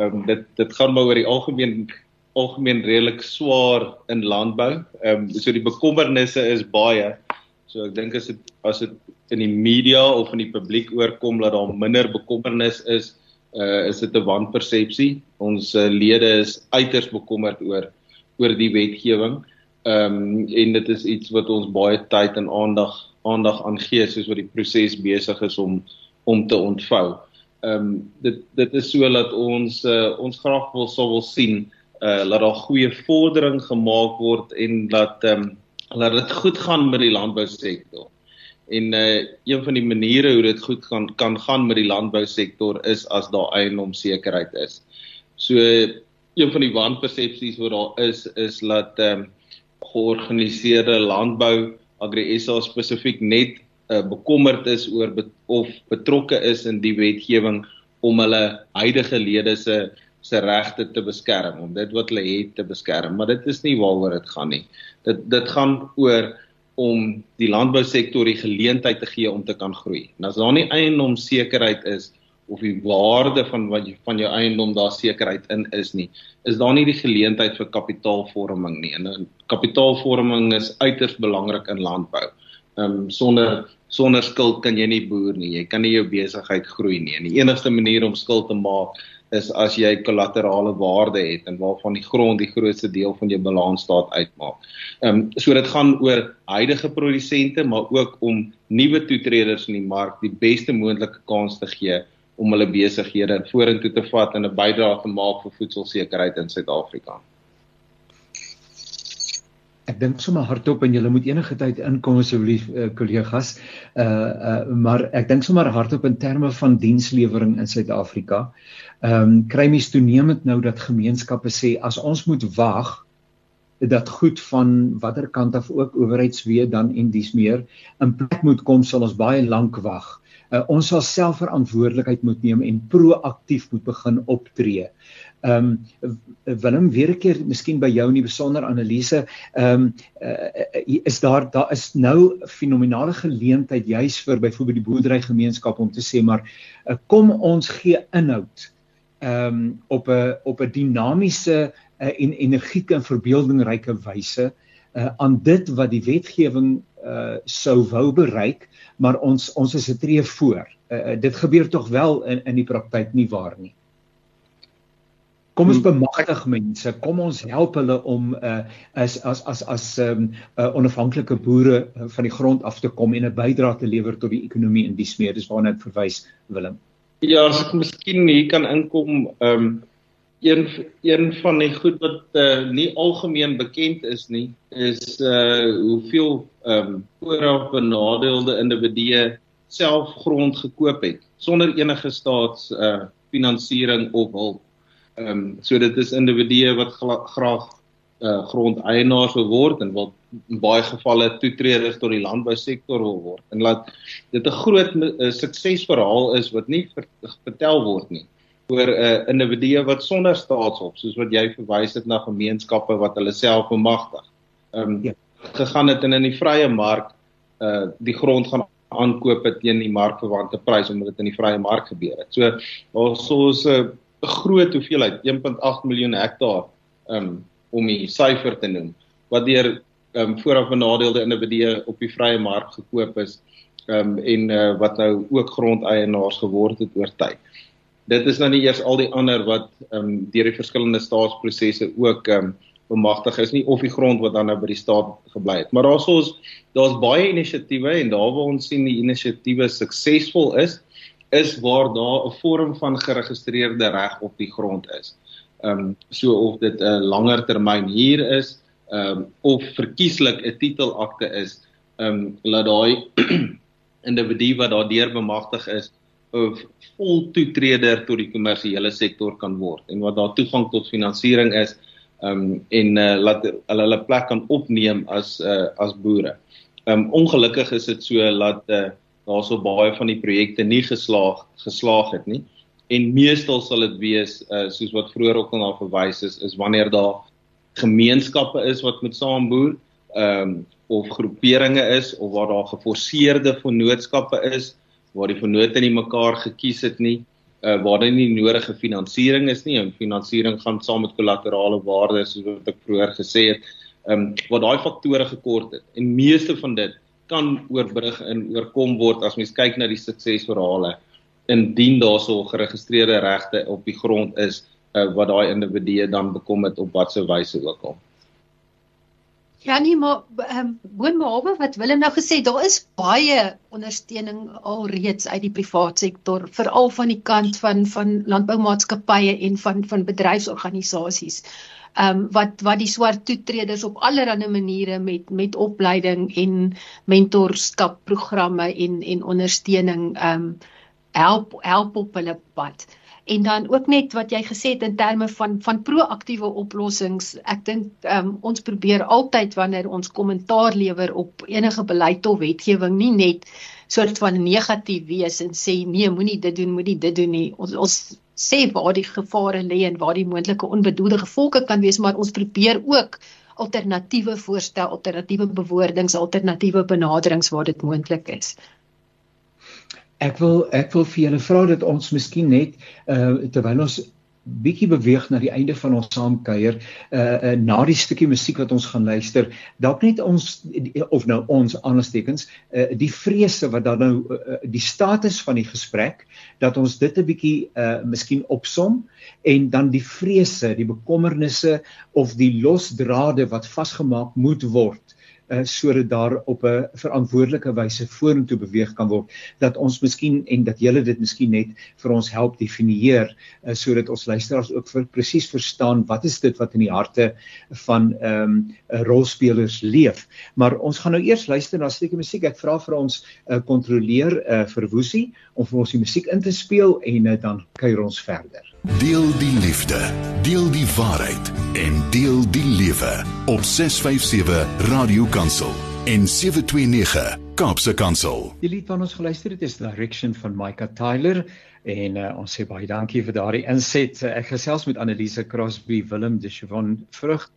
ehm um, dit dit gaan maar oor die algemeen algemeen redelik swaar in landbou. Ehm um, so die bekommernisse is baie. So ek dink as dit as dit in die media of in die publiek oorkom dat daar minder bekommernis is, uh, is dit 'n wanpersepsie. Ons uh, lede is uiters bekommerd oor oor die wetgewing. Ehm um, en dit is iets wat ons baie tyd en aandag aandag aan gee soos wat die proses besig is om om te ontvou. Ehm um, dit dit is so dat ons uh, ons graag wil sou wil sien uh dat daar goeie vordering gemaak word en dat ehm um, dat dit goed gaan met die landbousektor. En uh een van die maniere hoe dit goed gaan kan gaan met die landbousektor is as daar eiendomssekerheid is. So een van die wanpersepsies wat daar is is dat ehm um, georganiseerde landbou AgriSA spesifiek net uh, bekommerd is oor bet of betrokke is in die wetgewing om hulle huidige lede se se regte te beskerm, om dit wat hulle het te beskerm, maar dit is nie waaroor dit gaan nie. Dit dit gaan oor om die landbousektor die geleentheid te gee om te kan groei. En as daar nie eiendomssekerheid is of die waarde van wat jy van jou eiendom daar sekerheid in is nie, is daar nie die geleentheid vir kapitaalvorming nie. En kapitaalvorming is uiters belangrik in landbou. Ehm um, sonder sonder skuld kan jy nie boer nie. Jy kan nie jou besigheid groei nie. En die enigste manier om skuld te maak is as jy kollaterale waarde het en waarvan die grond die grootste deel van jou balansstaat uitmaak. Ehm um, so dit gaan oor huidige produsente maar ook om nuwe toetreders in die mark die beste moontlike kans te gee om hulle besighede vorentoe te vat en 'n bydrae te maak vir voedselsekerheid in Suid-Afrika. Ek dink sommer hardop en julle moet enige tyd inkom asseblief uh, kollegas. Uh uh maar ek dink sommer hardop in terme van dienslewering in Suid-Afrika. Ehm um, kry mens toenemend nou dat gemeenskappe sê as ons moet wag dat goed van watter kant af ook owerheidswee dan en dis meer in plek moet kom sal ons baie lank wag. Uh, ons sal self verantwoordelikheid moet neem en proaktief moet begin optree. Ehm um, Willem weer 'n keer miskien by jou in die besonder analise ehm um, uh, is daar daar is nou fenominale geleentheid juis vir byvoorbeeld die boerderygemeenskap om te sê maar uh, kom ons gee inhoud ehm um, op 'n op 'n dinamiese uh, en energieke en verbeeldingryke wyse uh, aan dit wat die wetgewing uh, sou wou bereik maar ons ons is 'n tree voor uh, dit gebeur tog wel in in die praktyk nie waar nie Kom ons hmm. bemagtig mense, kom ons help hulle om uh as as as as um uh, onafhanklike boere van die grond af te kom en 'n bydrae te lewer tot die ekonomie in die smeer. Dis waarna ek verwys, Willem. Ja, as ek miskien hier kan inkom, um een een van die goed wat uh, nie algemeen bekend is nie, is uh hoeveel um vooraf benadeelde individue self grond gekoop het sonder enige staats uh finansiering of hulp. Ehm um, so dit is individue wat graag uh grondeienaars wil word en wat in baie gevalle toetreders tot die landbousektor wil word. En laat dit 'n groot uh, suksesverhaal is wat nie ver, vertel word nie oor 'n uh, individue wat sonder staatshulp soos wat jy verwys het na gemeenskappe wat hulle self bemagtig. Ehm um, ja. gegaan het en in die vrye mark uh die grond gaan aankoop teen die markverwante prys omdat dit in die vrye mark gebeur het. So ons so 'n 'n groot hoeveelheid 1.8 miljoen hektaar um, om die syfer te noem wat deur um, vooraf benadeelde individue op die vrye mark gekoop is um, en uh, wat nou ook grondeienaars geword het oor tyd. Dit is nou nie eers al die ander wat ehm um, deur die verskillende staatsprosesse ook ehm um, bemagtig is nie of die grond wat dan nou by die staat gebly het. Maar daar's ons daar's baie inisiatiewe en daar waar ons sien die inisiatiewe suksesvol is, is waar daar 'n vorm van geregistreerde reg op die grond is. Ehm um, so of dit 'n langer termyn huur is, ehm um, of verkieslik 'n titelakte is, ehm um, laat daai <clears throat> individu wat daardeur bemagtig is of vol toetreder tot die kommersiële sektor kan word en wat daar toegang tot finansiering is um en uh, laat hulle hulle plek kan opneem as uh, as boere. Um ongelukkig is dit so dat uh, daar so baie van die projekte nie geslaag geslaag het nie. En meestal sal dit wees uh, soos wat vroeër ook al na verwys is is wanneer daar gemeenskappe is wat met saam boer um of groeperinge is of waar daar geforseerde vennootskappe is waar die vennote nie mekaar gekies het nie uh, waar daar nie nodige finansiering is nie en finansiering gaan saam met kollaterale waarde soos wat ek vroeër gesê het. Ehm um, waar daai faktore gekort het en meeste van dit kan oorbrug en oorkom word as mens kyk na die suksesverhale indien daar so geregistreerde regte op die grond is uh, wat daai individue dan bekom het op watter wyse ook al. Ja nee, maar ehm um, boonbehalwe wat Willem nou gesê, daar is baie ondersteuning alreeds uit die private sektor, veral van die kant van van landboumaatskappye en van van bedryfsorganisasies. Ehm um, wat wat die swart toetreders op allerlei maniere met met opleiding en mentorskap programme en en ondersteuning ehm um, help help op hulle pad en dan ook net wat jy gesê het in terme van van proaktiewe oplossings. Ek dink um, ons probeer altyd wanneer ons kommentaar lewer op enige beleid of wetgewing nie net soort van negatief wees en sê nee, moenie dit doen, moenie dit doen nie. Ons ons sê waar die gevare lê en waar die moontlike onbedoelde gevolge kan wees, maar ons probeer ook alternatiewe voorstel, alternatiewe bewoordings, alternatiewe benaderings waar dit moontlik is. Ek wil ek wil vir julle vra dat ons miskien net uh terwyl ons bietjie beweeg na die einde van ons saamkuier uh, uh na die stukkie musiek wat ons gaan luister dalk net ons of nou ons aanstekens uh die vrese wat dan nou uh, die status van die gesprek dat ons dit 'n bietjie uh miskien opsom en dan die vrese die bekommernisse of die losdrade wat vasgemaak moet word uh, sodat daar op 'n verantwoordelike wyse vorentoe beweeg kan word dat ons miskien en dat julle dit miskien net vir ons help definieer uh, sodat ons luisteraars ook vir presies verstaan wat is dit wat in die harte van ehm um, rolspelers leef. Maar ons gaan nou eers luister na 'n stukkie musiek ek vra vir ons uh, kontroleer uh, vir Woesie om vir ons die musiek in te speel en uh, dan kuier ons verder Deel die liefde, deel die waarheid en deel die lewe op 657 Radio Kansel en 729 Kaapse Kansel. Die lied wat ons geluister het is Direction van Micah Tyler en uh, ons sê baie dankie vir daardie inset. Ek gesels met Annelise Crosby, Willem de Chavon Vrug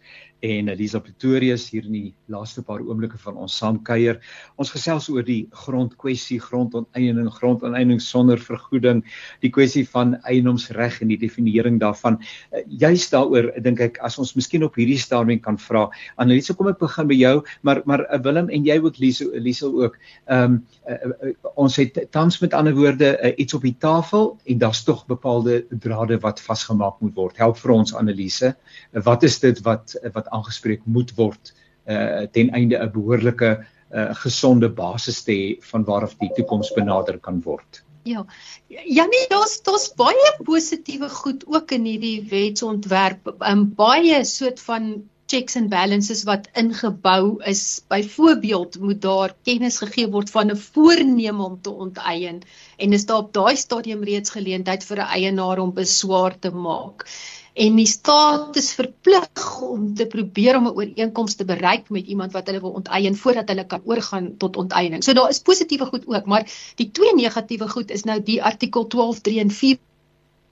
en Elisa Pretorius hier in die laaste paar oomblikke van ons saamkuier. Ons gesels oor die grondkwessie, grondonteiening, grondonteiening sonder vergoeding, die kwessie van eienoomsreg en die definiering daarvan. Uh, Juist daaroor dink ek as ons miskien op hierdie stadium kan vra. Annelise, kom ek begin by jou, maar maar uh, Willem en jy ook Lisa, Lisa ook. Ehm um, uh, uh, ons het tans met ander woorde uh, iets op die tafel en daar's tog bepaalde drade wat vasgemaak moet word. Help vir ons Annelise. Uh, wat is dit wat wat aangespreek moet word uh ten einde 'n behoorlike uh gesonde basis te hê van waaraf die toekoms benader kan word. Ja. Ja nee, daar's daar's baie positiewe goed ook in hierdie wetsontwerp. um, Baie soort van checks and balances wat ingebou is. Byvoorbeeld moet daar kennis gegee word van 'n voorneme om te onteien en is daar op daai stadium reeds geleentheid vir 'n eienaar om beswaar te maak en die staat is verplig om te probeer om 'n ooreenkoms te bereik met iemand wat hulle wil onteien voordat hulle kan oorgaan tot onteiening. So daar is positiewe goed ook, maar die twee negatiewe goed is nou die artikel 12 3 en 4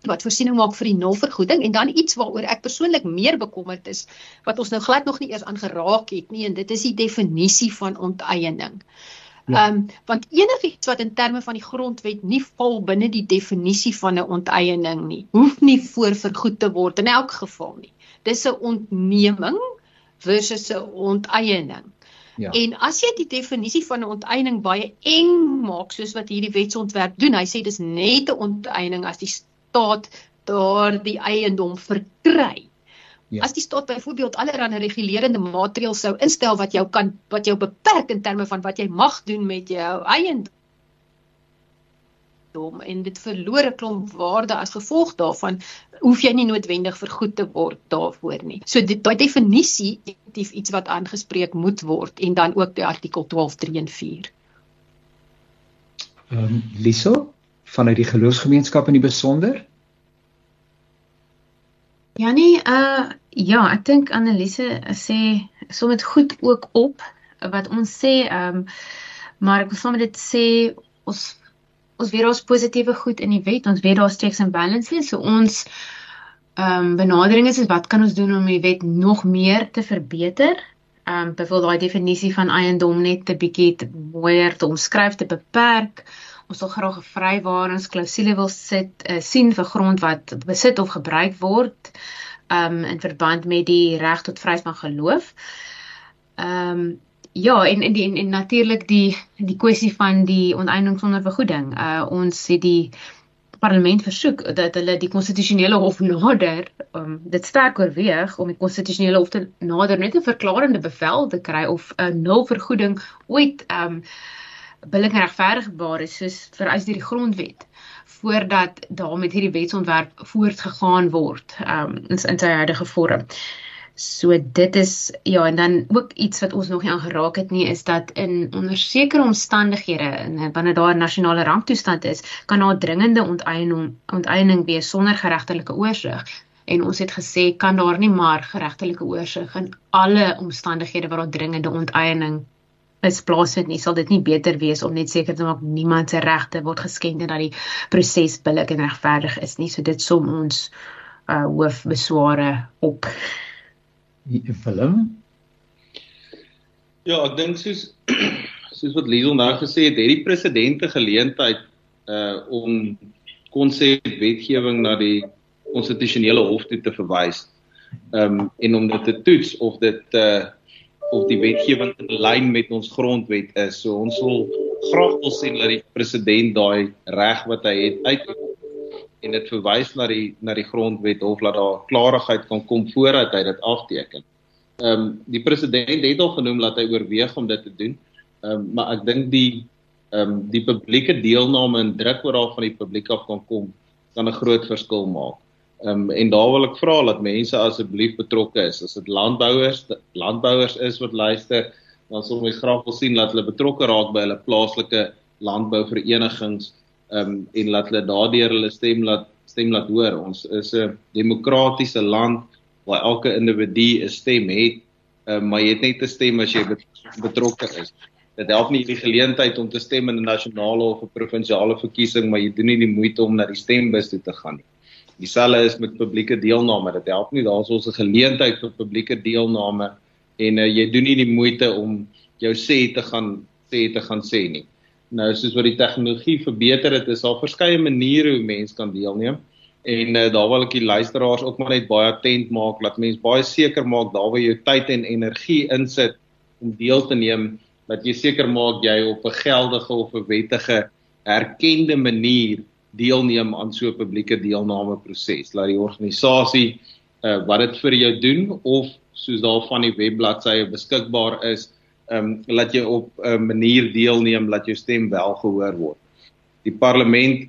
wat voorsiening maak vir die nulvergoeding en dan iets waaroor ek persoonlik meer bekommerd is wat ons nou glad nog nie eers aangeraak het nie en dit is die definisie van onteiening. Ja. Ehm um, want enigiets wat in terme van die grondwet nie val binne die definisie van 'n onteiening nie, hoef nie voorvergoed te word in elk geval nie. Dis 'n ontneming versus 'n onteiening. Ja. En as jy die definisie van 'n onteiening baie eng maak soos wat hierdie wetsontwerp doen, hy sê dis net 'n onteiening as die staat daardie eiendom verkry. Ja. As die staat byvoorbeeld allerlei regulerende maatreëls sou instel wat jou kan wat jou beperk in terme van wat jy mag doen met jou eiendom dom en dit verloor 'n klomp waarde as gevolg daarvan hoef jy nie noodwendig vergoed te word daarvoor nie. So dit daai definisie definitief iets wat aangespreek moet word en dan ook die artikel 12 3 en 4. Ehm um, Liso vanuit die geloofsgemeenskap in die besonder? Ja nee, uh ja, ek dink Annelise sê sommer goed ook op wat ons sê ehm um, maar ek wil sommer dit sê ons ons weet daar's positiewe goed in die wet. Ons weet daar's checks and balances. So ons ehm um, benadering is, is wat kan ons doen om die wet nog meer te verbeter? Ehm um, byvoorbeeld daai definisie van eiendom net 'n bietjie mooier te omskryf te beperk. Ons wil graag 'n vrywarings-klousule wil sit uh, sien vir grond wat besit of gebruik word um, in verband met die reg tot vryheid van geloof. Um, ja, en en, en, en natuurlik die die kwessie van die onteiening sonder vergoeding. Uh ons het die parlement versoek dat hulle die konstitusionele hof nader um dit sterk oorweeg om die konstitusionele hof te nader net 'n verklarende bevel te kry of 'n uh, nul vergoeding ooit um billik regverdigbaar is soos vereis deur die grondwet voordat daar met hierdie wetsontwerp voortgegaan word um in sy huidige vorm. So dit is ja en dan ook iets wat ons nog nie aangeraak het nie is dat in onder sekere omstandighede en wanneer daar 'n nasionale ramptoestand is, kan daar dringende onteiening onteiening wees sonder geregtelike oorsig. En ons het gesê kan daar nie maar geregtelike oorsig in alle omstandighede waar daar dringende onteiening is plaasvind nie, sal dit nie beter wees om net seker te maak niemand se regte word geskend en dat die proses billik en regverdig is nie. So dit som ons uh hoofbesware op film? Ja, ek dink soos <clears throat> soos wat Liesel nou gesê het, het die president 'n geleentheid uh om konsep wetgewing na die konstitusionele hof toe te verwys. Um en om dit te toets of dit uh of die wetgewing in lyn met ons grondwet is. So ons wil graag wil sien dat die president daai reg wat hy het uit en dit verwys na die na die grondwet of laat daar klarigheid kan kom voordat hy dit afteken. Ehm um, die president het al genoem dat hy oorweeg om dit te doen. Ehm um, maar ek dink die ehm um, die publieke deelname en druk wat daar van die publiek af kan kom kan 'n groot verskil maak. Ehm um, en daar wil ek vra dat mense asseblief betrokke is. As dit landbouers, landbouers is wat luister, dan sal ons graag wil sien dat hulle betrokke raak by hulle plaaslike landbouverenigings ehm um, en laat hulle daardeur hulle stem laat stem laat hoor. Ons is 'n demokratiese land waar elke individu 'n stem het, um, maar jy het net 'n stem as jy betrokke is. Dit help nie die geleentheid om te stem in 'n nasionale of 'n provinsiale verkiesing, maar jy doen nie die moeite om na die stembus toe te gaan nie. Dieselfde is met publieke deelname. Dit help nie daar's ons 'n geleentheid vir publieke deelname en uh, jy doen nie die moeite om jou sê te gaan sê te gaan sê nie. Nou soos wat die tegnologie verbeter het, is daar verskeie maniere hoe mense kan deelneem. En uh, daar wil ek die luisteraars ook maar net baie attent maak dat mense baie seker maak daar waar jy tyd en energie insit om deel te neem, dat jy seker maak jy op 'n geldige of 'n wettige erkende manier deelneem aan so 'n publieke deelname proses. Laat die organisasie uh, wat dit vir jou doen of soos daar van die webbladsye beskikbaar is, ehm um, laat jy op 'n uh, manier deelneem dat jou stem wel gehoor word. Die parlement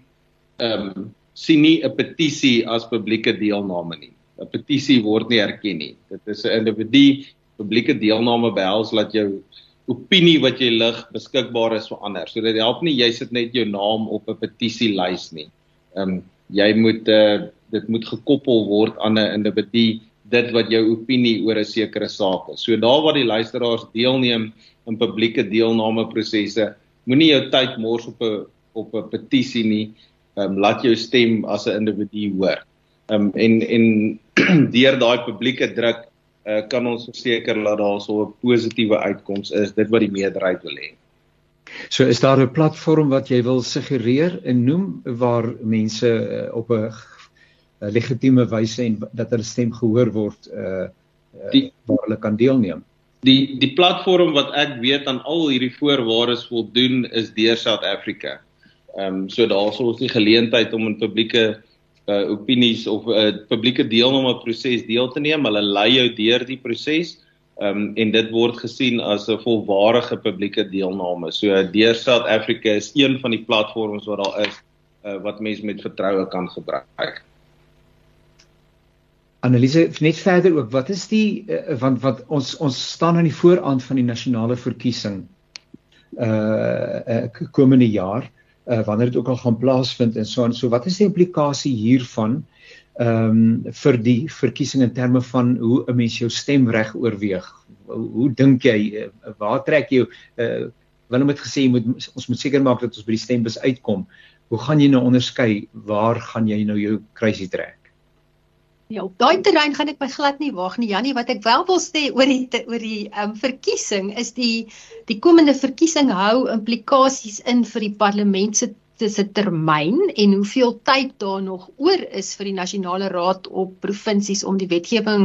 ehm um, sien nie 'n petisie as publieke deelname nie. 'n Petisie word nie erken nie. Dit is 'n individu publieke deelname behels dat jou opinie wat jy lig beskikbaar is vir ander. So dit help nie jy sit net jou naam op 'n petisielys nie. Ehm um, jy moet uh, dit moet gekoppel word aan 'n individu dit wat jou opinie oor 'n sekere saak is. So daar waar die luisteraars deelneem in publieke deelname prosesse, moenie jou tyd mors op 'n op 'n petisie nie. Ehm um, laat jou stem as 'n individu hoor. Ehm um, en en <clears throat> deur daai publieke druk uh, kan ons verseker dat daar so 'n positiewe uitkoms is, dit wat die meerderheid wil hê. So is daar 'n platform wat jy wil suggereer en noem waar mense uh, op 'n uh, legitieme wyse en dat hulle stem gehoor word uh die waar hulle kan deelneem. Die die platform wat ek weet aan al hierdie voorwaardes voldoen is deur South Africa. Ehm um, so daarso is die geleentheid om in publieke uh, opinies of 'n uh, publieke deelname proses deel te neem. Hulle lei jou deur die proses. Um, en dit word gesien as 'n volwaardige publieke deelname. So deur South Africa is een van die platforms wat daar is uh, wat mense met vertroue kan gebruik. Analise net verder ook wat is die uh, want wat ons ons staan aan die vooraand van die nasionale verkiesing uh, uh komende jaar uh wanneer dit ook al gaan plaasvind en so en so wat is die implikasie hiervan ehm um, vir die verkiesing in terme van hoe 'n mens jou stemreg oorweeg? Hoe, hoe dink jy uh, waar trek jy uh Willem het gesê jy moet ons moet seker maak dat ons by die stembus uitkom. Hoe gaan jy nou onderskei waar gaan jy nou jou kruisie trek? Ja, op daai terrein gaan ek my glad nie waag nie Jannie, wat ek wel wil sê oor die oor die ehm um, verkiesing is die die komende verkiesing hou implikasies in vir die parlement se se termyn en hoeveel tyd daar nog oor is vir die nasionale raad op provinsies om die wetgewing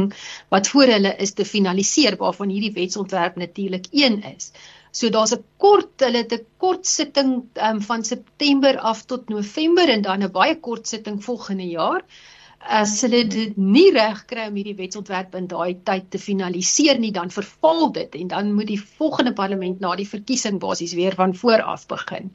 wat voor hulle is te finaliseer waarvan hierdie wetsontwerp natuurlik een is. So daar's 'n kort hulle het 'n kort sitting um, van September af tot November en dan 'n baie kort sitting volgende jaar. As hulle dit nie reg kry om hierdie wetsontwerp in daai tyd te finaliseer nie, dan verval dit en dan moet die volgende parlement na die verkiesing basies weer van voor af begin.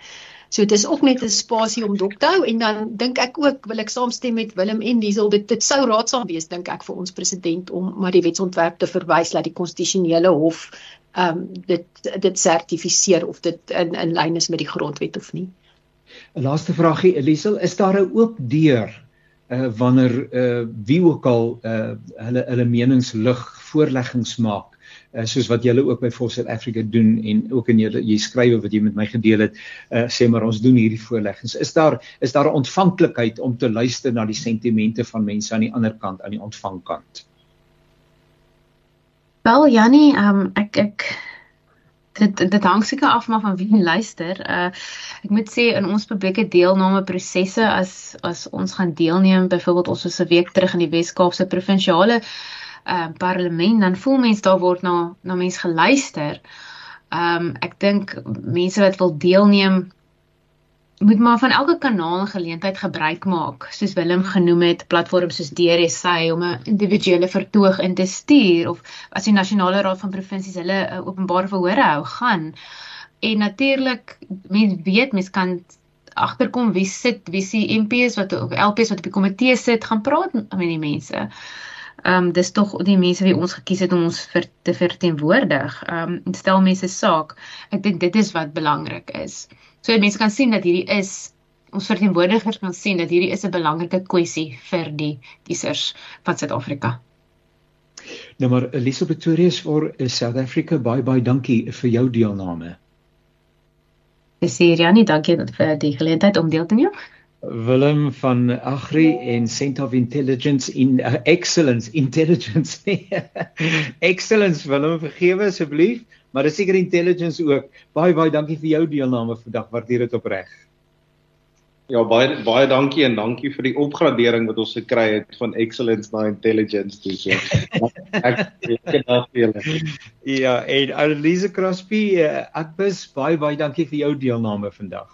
So dit is ook net 'n spasie om dop te hou en dan dink ek ook wil ek saamstem met Willem en Diesel dit dit sou raadsaam wees dink ek vir ons president om maar die wetsontwerp te verwys dat die konstitusionele hof ehm um, dit dit sertifiseer of dit in in lyn is met die grondwet of nie. 'n Laaste vraagie Elisel, is daar 'n oop deur uh wanneer uh wie ook al uh hulle hulle menings lig voorleggings maak uh, soos wat julle ook by Force South Africa doen en ook in julle jy skrywe wat jy met my gedeel het uh sê maar ons doen hierdie voorleggings. Is daar is daar 'n ontvanklikheid om te luister na die sentimente van mense aan die ander kant aan die ontvangkant? Wel Jannie, um, ek ek dit dit hang seker af maar van wie luister. Uh ek moet sê in ons publieke deelname prosesse as as ons gaan deelneem, byvoorbeeld ons was 'n week terug in die Wes-Kaapse provinsiale uh parlement, dan voel mense daar word na na mense geluister. Um ek dink mense wat wil deelneem moet maar van elke kanaal en geleentheid gebruik maak soos Willem genoem het platforms soos DRSA om 'n individuele vertoog in te stuur of as die nasionale raad van provinsies hulle uh, openbare verhore hou gaan en natuurlik mense weet mense kan agterkom wie sit wie se MPs wat of LPs wat op die komitee sit gaan praat met die mense. Ehm um, dis tog die mense wie ons gekies het om ons vir te verteenwoordig. Ehm um, stel mense saak. Ek dink dit is wat belangrik is sodat mense kan sien dat hierdie is ons verteenwoordigers kan sien dat hierdie is 'n belangrike kwessie vir die kiesers van Suid-Afrika. Nou maar Elise Pretorius vir South Africa baie baie dankie vir jou deelname. Dis hier Janie, dankie vir die geleentheid om deel te neem. Willem van Agri en Center of Intelligence in uh, Excellence Intelligence. <laughs> excellence Willem, vergewe asseblief maar dis seker intelligence ook. Baie baie dankie vir jou deelname vandag. Waardeer dit opreg. Ja, baie baie dankie en dankie vir die opgradering wat ons gekry het van excellence na intelligence toe so. <laughs> ek ek vir julle. Ja, en Elise Crosby, uh, ek bes baie baie dankie vir jou deelname vandag.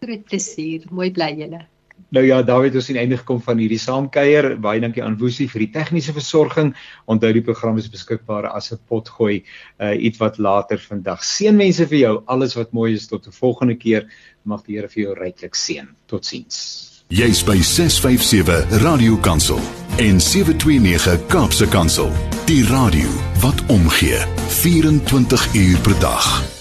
Groot plesier. Mooi bly julle. Nou ja, David, ons sien einde gekom van hierdie saamkuier. Baie dankie aan Woesie vir die tegniese versorging. Onthou die program is beskikbaar as 'n potgooi uh iets wat later vandag. Seënwense vir jou. Alles wat mooi is tot 'n volgende keer. Mag die Here vir jou ryklik seën. Totsiens. Jy's by 657 Radio Kansel en 729 Kaapse Kansel. Die radio wat omgee 24 uur per dag.